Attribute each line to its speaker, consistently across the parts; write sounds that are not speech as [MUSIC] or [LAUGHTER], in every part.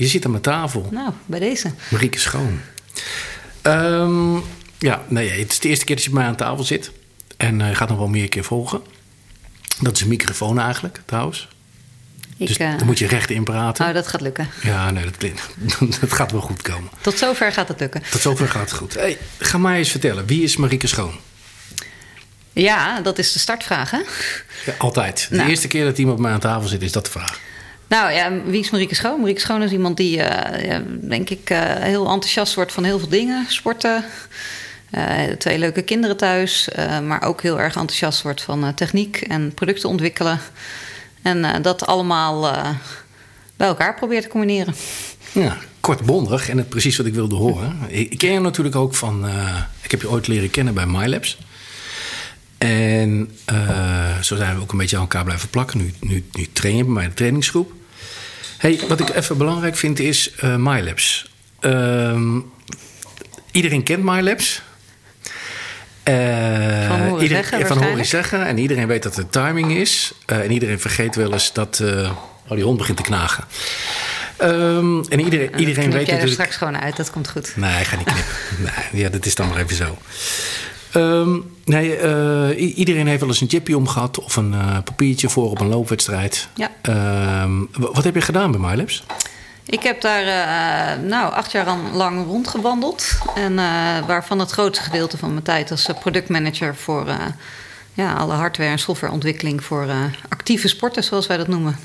Speaker 1: Je zit aan mijn tafel.
Speaker 2: Nou, bij deze.
Speaker 1: Marieke Schoon. Ehm, ja, nee, het is de eerste keer dat je bij mij aan tafel zit. En uh, gaat nog wel meer keer volgen. Dat is een microfoon eigenlijk, trouwens.
Speaker 2: Ik,
Speaker 1: dus
Speaker 2: uh,
Speaker 1: dan moet je recht in praten.
Speaker 2: Oh, dat gaat lukken.
Speaker 1: Ja, nee, dat, klinkt, [LAUGHS] dat gaat wel goed komen.
Speaker 2: Tot zover gaat het lukken.
Speaker 1: Tot zover gaat het goed. Hey, ga mij eens vertellen, wie is Marieke Schoon?
Speaker 2: Ja, dat is de startvraag, hè?
Speaker 1: Ja, altijd. De
Speaker 2: Nou.
Speaker 1: eerste keer dat iemand bij mij aan tafel zit, is dat de vraag.
Speaker 2: Nou ja, wie is Marieke Schoon? Marieke Schoon is iemand die, eh, denk ik, eh, heel enthousiast wordt van heel veel dingen. Sporten, eh, twee leuke kinderen thuis. maar ook heel erg enthousiast wordt van techniek en producten ontwikkelen. En dat allemaal bij elkaar probeert te combineren.
Speaker 1: Ja, kortbondig en precies wat ik wilde horen. Ik, ken je natuurlijk ook van... ik heb je ooit leren kennen bij MyLabs. En zo zijn we ook een beetje aan elkaar blijven plakken. Nu, nu, nu train je bij mij de trainingsgroep. Hey, wat ik even belangrijk vind is eh MyLabs. Ehm, iedereen kent MyLabs. Eh,
Speaker 2: Van horen
Speaker 1: iedereen-
Speaker 2: zeggen
Speaker 1: Van horen zeggen. En iedereen weet dat het timing is. Eh, en iedereen vergeet wel eens dat... eh, oh, die hond begint te knagen. Ehm, en iedereen, iedereen weet
Speaker 2: jij er straks gewoon uit, dat komt goed.
Speaker 1: Nee, ik ga niet knippen. [LAUGHS] nee, ja, dat is dan maar even zo. Ehm, nee, eh, iedereen heeft wel eens een chipje omgehad of een eh, papiertje voor op een loopwedstrijd.
Speaker 2: Ja.
Speaker 1: Ehm, wat heb je gedaan bij MyLabs?
Speaker 2: Ik heb daar eh, nou, acht jaar lang rondgewandeld. En waarvan het grootste gedeelte van mijn tijd als productmanager voor ja, alle hardware- en softwareontwikkeling voor actieve sporten, zoals wij dat noemen.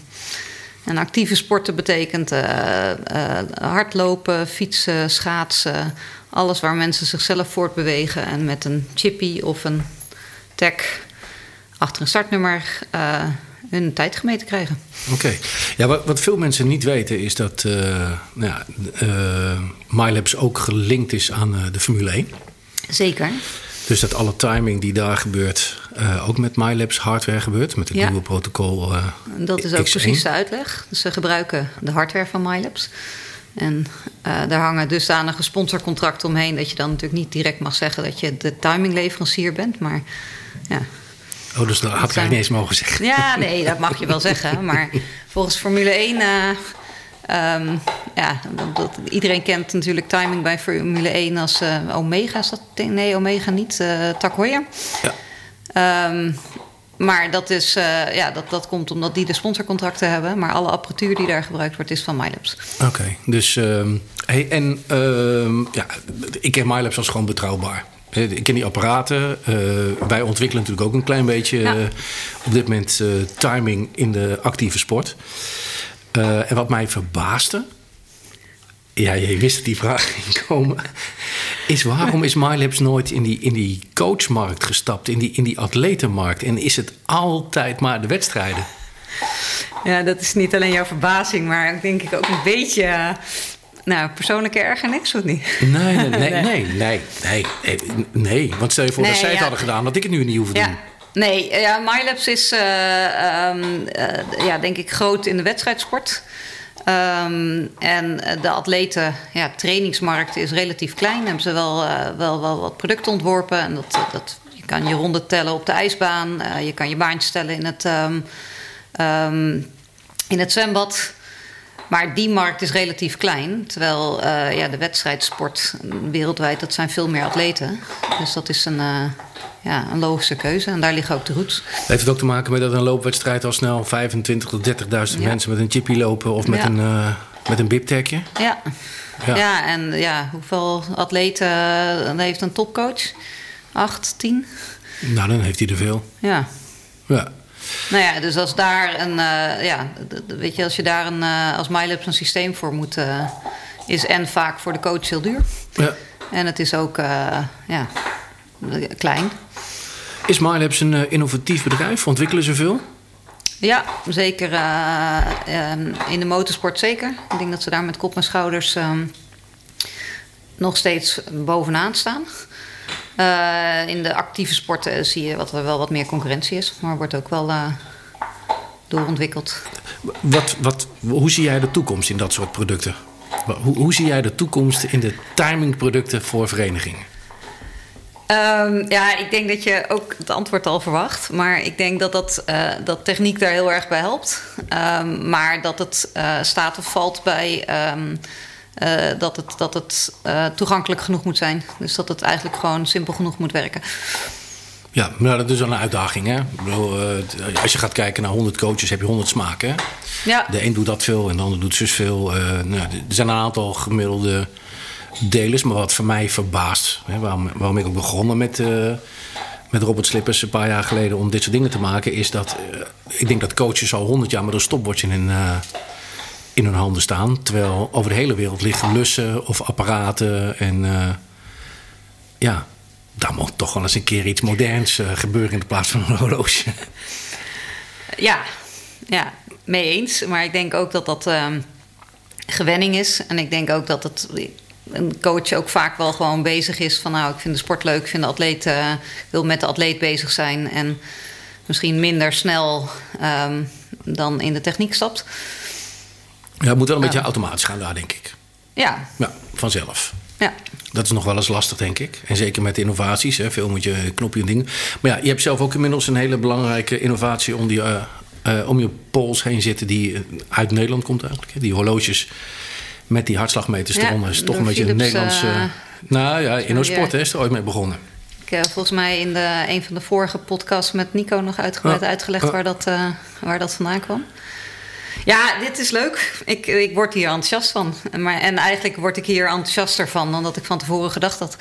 Speaker 2: En actieve sporten betekent eh, eh, hardlopen, fietsen, schaatsen. Alles waar mensen zichzelf voortbewegen en met een chippy of een tag achter een startnummer eh, hun tijd gemeten krijgen.
Speaker 1: Oké. Ja, wat, wat veel mensen niet weten is dat nou ja, MyLabs ook gelinkt is aan de Formule 1.
Speaker 2: Zeker.
Speaker 1: Dus dat alle timing die daar gebeurt eh, ook met MyLabs hardware gebeurt. Met het
Speaker 2: Ja.
Speaker 1: nieuwe protocol. eh,
Speaker 2: Dat is ook
Speaker 1: X1.
Speaker 2: precies de uitleg. Dus ze gebruiken de hardware van MyLabs. En eh, daar hangen dusdanige sponsorcontracten omheen... dat je dan natuurlijk niet direct mag zeggen dat je de timingleverancier bent. Maar ja,
Speaker 1: Oh, dus dat had ik
Speaker 2: zijn-
Speaker 1: niet eens mogen zeggen.
Speaker 2: ja nee, dat mag je wel zeggen. [LAUGHS] Maar volgens Formule 1... eh, ehm, ja, dat, dat- iedereen kent natuurlijk timing bij Formule 1 als Omega. Is dat, nee, Omega niet. eh Tak Heuer.
Speaker 1: Ja.
Speaker 2: Ehm, maar dat, is, eh, ja, dat, dat komt omdat die de sponsorcontracten hebben. Maar alle apparatuur die daar gebruikt wordt, is van MyLabs.
Speaker 1: Oké, dus ehm, hey, en ehm, ja, ik ken MyLabs als gewoon betrouwbaar. Ik ken die apparaten. Eh, wij ontwikkelen natuurlijk ook een klein beetje
Speaker 2: Ja.
Speaker 1: eh, op dit moment timing in de actieve sport. En wat mij verbaasde, ja, je wist dat die vraag ging komen, is waarom is MyLabs nooit in die, in die coachmarkt gestapt, in die, in die atletenmarkt? En is het altijd maar de wedstrijden?
Speaker 2: Ja, dat is niet alleen jouw verbazing, maar denk ik ook een beetje... eh, nou, persoonlijke ergernis, of niet?
Speaker 1: Nee, nee, [LAUGHS] nee, nee, nee, nee, nee, nee. Want stel je voor dat
Speaker 2: Nee,
Speaker 1: zij het
Speaker 2: ja.
Speaker 1: hadden gedaan, dat ik het nu niet hoeven doen.
Speaker 2: Ja. Nee, eh, ja, MyLabs is, eh, ehm, eh, ja, denk ik, groot in de wedstrijdsport. Ehm, en eh, de atleten, ja, trainingsmarkt is relatief klein. Hebben ze wel, eh, wel, wel wat producten ontworpen. En dat, dat, je kan je ronden tellen op de ijsbaan. eh, je kan je baantjes stellen in het, ehm, ehm, in het zwembad. Maar die markt is relatief klein. Terwijl eh, ja, de wedstrijdsport wereldwijd, dat zijn veel meer atleten. Dus dat is een, eh, ja, een logische keuze. En daar liggen ook de roots.
Speaker 1: Heeft het ook te maken met dat een loopwedstrijd al snel 25.000 tot 30.000
Speaker 2: Ja.
Speaker 1: mensen met een chippy lopen of met
Speaker 2: Ja.
Speaker 1: een, eh met een biptagje?
Speaker 2: Ja.
Speaker 1: Ja.
Speaker 2: Ja. en ja, hoeveel atleten eh, heeft een topcoach? Acht, tien?
Speaker 1: Nou, dan heeft hij er veel.
Speaker 2: Ja.
Speaker 1: Ja.
Speaker 2: Nou ja, dus als daar een, eh, ja, weet je, als je daar een, als MyLabs een systeem voor moet, is en vaak voor de coach heel duur.
Speaker 1: ja.
Speaker 2: En het is ook, ja, klein.
Speaker 1: Is MyLabs een eh, innovatief bedrijf? Ontwikkelen ze veel?
Speaker 2: Ja, zeker eh, ehm, in de motorsport zeker. Ik denk dat ze daar met kop en schouders ehm, nog steeds bovenaan staan. Eh, in de actieve sporten zie je wat er wel wat meer concurrentie is, maar wordt ook wel doorontwikkeld.
Speaker 1: Wat, wat, hoe zie jij de toekomst in dat soort producten? Hoe, hoe zie jij de toekomst in de timingproducten voor verenigingen?
Speaker 2: Ehm, ja, ik denk dat je ook het antwoord al verwacht. Maar ik denk dat, dat, uh, dat techniek daar heel erg bij helpt. Um, maar dat het uh, staat of valt bij um, uh, dat het, dat het toegankelijk genoeg moet zijn. Dus dat het eigenlijk gewoon simpel genoeg moet werken.
Speaker 1: Ja, maar dat is wel een uitdaging. Hè? Bedoel, als je gaat kijken naar 100 coaches, heb je 100 smaken. Hè?
Speaker 2: Ja.
Speaker 1: De een doet dat veel en de ander doet zus veel. nou, er zijn een aantal gemiddelde delers. Maar wat voor mij verbaast, hè, waarom, waarom ik ook begonnen met, uh, met Robert Slippers een paar jaar geleden om dit soort dingen te maken, is dat uh, ik denk dat coaches al honderd jaar met een stopwatch in hun, uh, in hun handen staan. Terwijl over de hele wereld liggen lussen of apparaten. En ja, daar moet toch wel eens een keer iets moderns gebeuren in de plaats van een horloge. [LAUGHS]
Speaker 2: Ja, ja, mee eens. Maar ik denk ook dat dat gewenning is. En ik denk ook dat het een coach ook vaak wel gewoon bezig is van nou, ik vind de sport leuk, ik vind de atleet, uh, wil met de atleet bezig zijn en misschien minder snel um, dan in de techniek stapt.
Speaker 1: Ja, het moet wel een beetje automatisch gaan daar, denk ik.
Speaker 2: Ja.
Speaker 1: Ja, vanzelf.
Speaker 2: Ja.
Speaker 1: Dat is nog wel eens lastig, denk ik. En zeker met innovaties. Hè. Veel moet je knopje en dingen. Maar ja, je hebt zelf ook inmiddels een hele belangrijke innovatie om, die, uh, uh, om je pols heen zitten, die uit Nederland komt eigenlijk. Die horloges met die hartslagmeters
Speaker 2: Ja,
Speaker 1: eronder. is toch een beetje een Nederlandse.
Speaker 2: eh,
Speaker 1: nou ja, Innosport
Speaker 2: ja.
Speaker 1: hè, is er ooit mee begonnen.
Speaker 2: Ik heb volgens mij in de, een van de vorige podcasts met Nico nog uitgebreid uitgelegd waar, dat, eh, waar dat vandaan kwam. Ja, dit is leuk. Ik, ik word hier enthousiast van. Maar, en eigenlijk word ik hier enthousiaster van dan dat ik van tevoren gedacht had.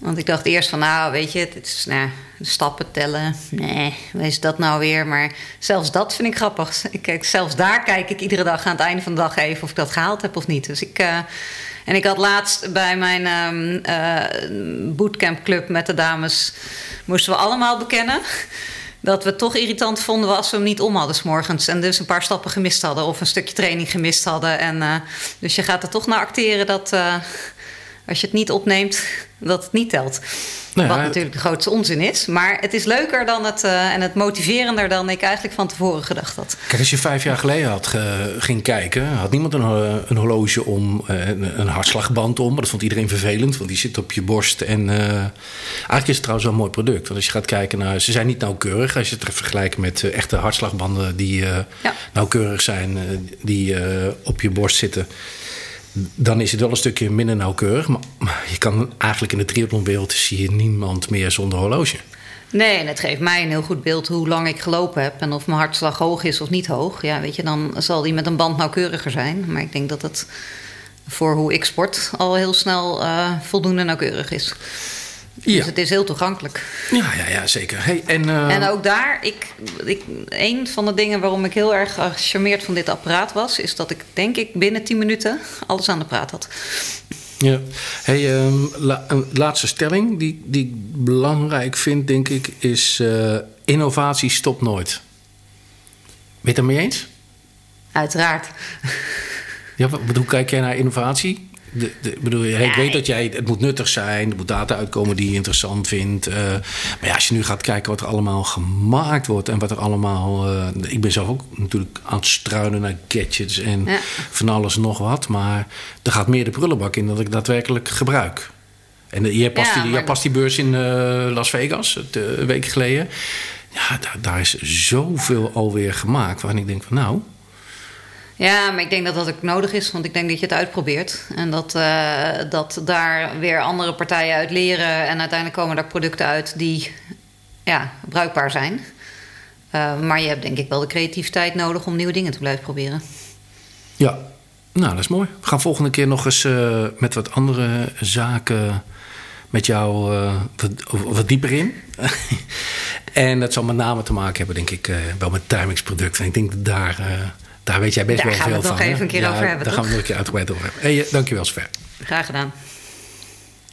Speaker 2: Want ik dacht eerst van, nou, weet je, het is nou, stappen tellen. Nee, wat is dat nou weer? Maar zelfs dat vind ik grappig. [LAUGHS] Ik, kijk, zelfs daar kijk ik iedere dag aan het einde van de dag even of ik dat gehaald heb of niet. Dus ik, eh, en ik had laatst bij mijn ehm eh, bootcampclub met de dames, moesten we allemaal bekennen [LAUGHS] dat we het toch irritant vonden als we hem niet om hadden 's morgens. En dus een paar stappen gemist hadden of een stukje training gemist hadden. En, eh, dus je gaat er toch naar acteren dat als je het niet opneemt, dat het niet telt.
Speaker 1: Nou ja,
Speaker 2: Wat natuurlijk de grootste onzin is. Maar het is leuker dan het, eh, en het motiverender dan ik eigenlijk van tevoren gedacht had.
Speaker 1: Kijk, als je vijf jaar geleden had ging kijken, had niemand een, ho- een horloge om, eh, een, een hartslagband om. Maar dat vond iedereen vervelend, want die zit op je borst. En eh, eigenlijk is het trouwens wel een mooi product. Want als je gaat kijken naar, ze zijn niet nauwkeurig. Als je het vergelijkt met eh, echte hartslagbanden die eh,
Speaker 2: Ja.
Speaker 1: nauwkeurig zijn, eh, die eh, op je borst zitten. Dan is het wel een stukje minder nauwkeurig. Maar, je kan eigenlijk in de triathlonwereld zie je niemand meer zonder horloge.
Speaker 2: Nee, en het geeft mij een heel goed beeld hoe lang ik gelopen heb. En of mijn hartslag hoog is of niet hoog. Ja, weet je, dan zal die met een band nauwkeuriger zijn. Maar ik denk dat het voor hoe ik sport al heel snel eh, voldoende nauwkeurig is.
Speaker 1: Ja,
Speaker 2: Dus het is heel toegankelijk.
Speaker 1: ja, ja, ja zeker. Hey, en, eh,
Speaker 2: En ook daar, ik, ik, een van de dingen waarom ik heel erg gecharmeerd van dit apparaat was, is dat ik denk ik binnen 10 minuten alles aan de praat had.
Speaker 1: Ja. Hey, ehm, la- een laatste stelling die, die ik belangrijk vind, denk ik, is eh, innovatie stopt nooit. Ben je het ermee eens?
Speaker 2: Uiteraard.
Speaker 1: Ja, wat, hoe kijk jij naar innovatie? De, de, bedoel, je, ik
Speaker 2: Ja,
Speaker 1: weet dat jij, het moet nuttig zijn, er moet data uitkomen die je interessant vindt. eh, maar ja, als je nu gaat kijken wat er allemaal gemaakt wordt en wat er allemaal. eh, ik ben zelf ook natuurlijk aan het struinen naar gadgets en
Speaker 2: Ja.
Speaker 1: van alles nog wat. Maar er gaat meer de prullenbak in dat ik daadwerkelijk gebruik. En eh, jij past,
Speaker 2: Ja,
Speaker 1: die, jij past die beurs in Las Vegas, een week geleden. Ja, daar, daar is zoveel alweer gemaakt waarin ik denk van nou.
Speaker 2: Ja, maar ik denk dat dat ook nodig is, want ik denk dat je het uitprobeert. En dat, eh, dat daar weer andere partijen uit leren. En uiteindelijk komen daar producten uit die ja, bruikbaar zijn. Eh, maar je hebt denk ik wel de creativiteit nodig om nieuwe dingen te blijven proberen.
Speaker 1: Ja, nou, dat is mooi. We gaan volgende keer nog eens eh, met wat andere zaken met jou wat, wat dieper in. [LAUGHS] en dat zal met name te maken hebben, denk ik, wel met timingsproducten. En ik denk dat daar, daar weet jij best
Speaker 2: Daar
Speaker 1: wel
Speaker 2: gaan we
Speaker 1: veel
Speaker 2: het
Speaker 1: van.
Speaker 2: nog even een keer over hebben,
Speaker 1: Daar
Speaker 2: toch?
Speaker 1: gaan we nog een keer uitgebreid over hebben. Hey, eh, dankjewel, Sver.
Speaker 2: Graag gedaan.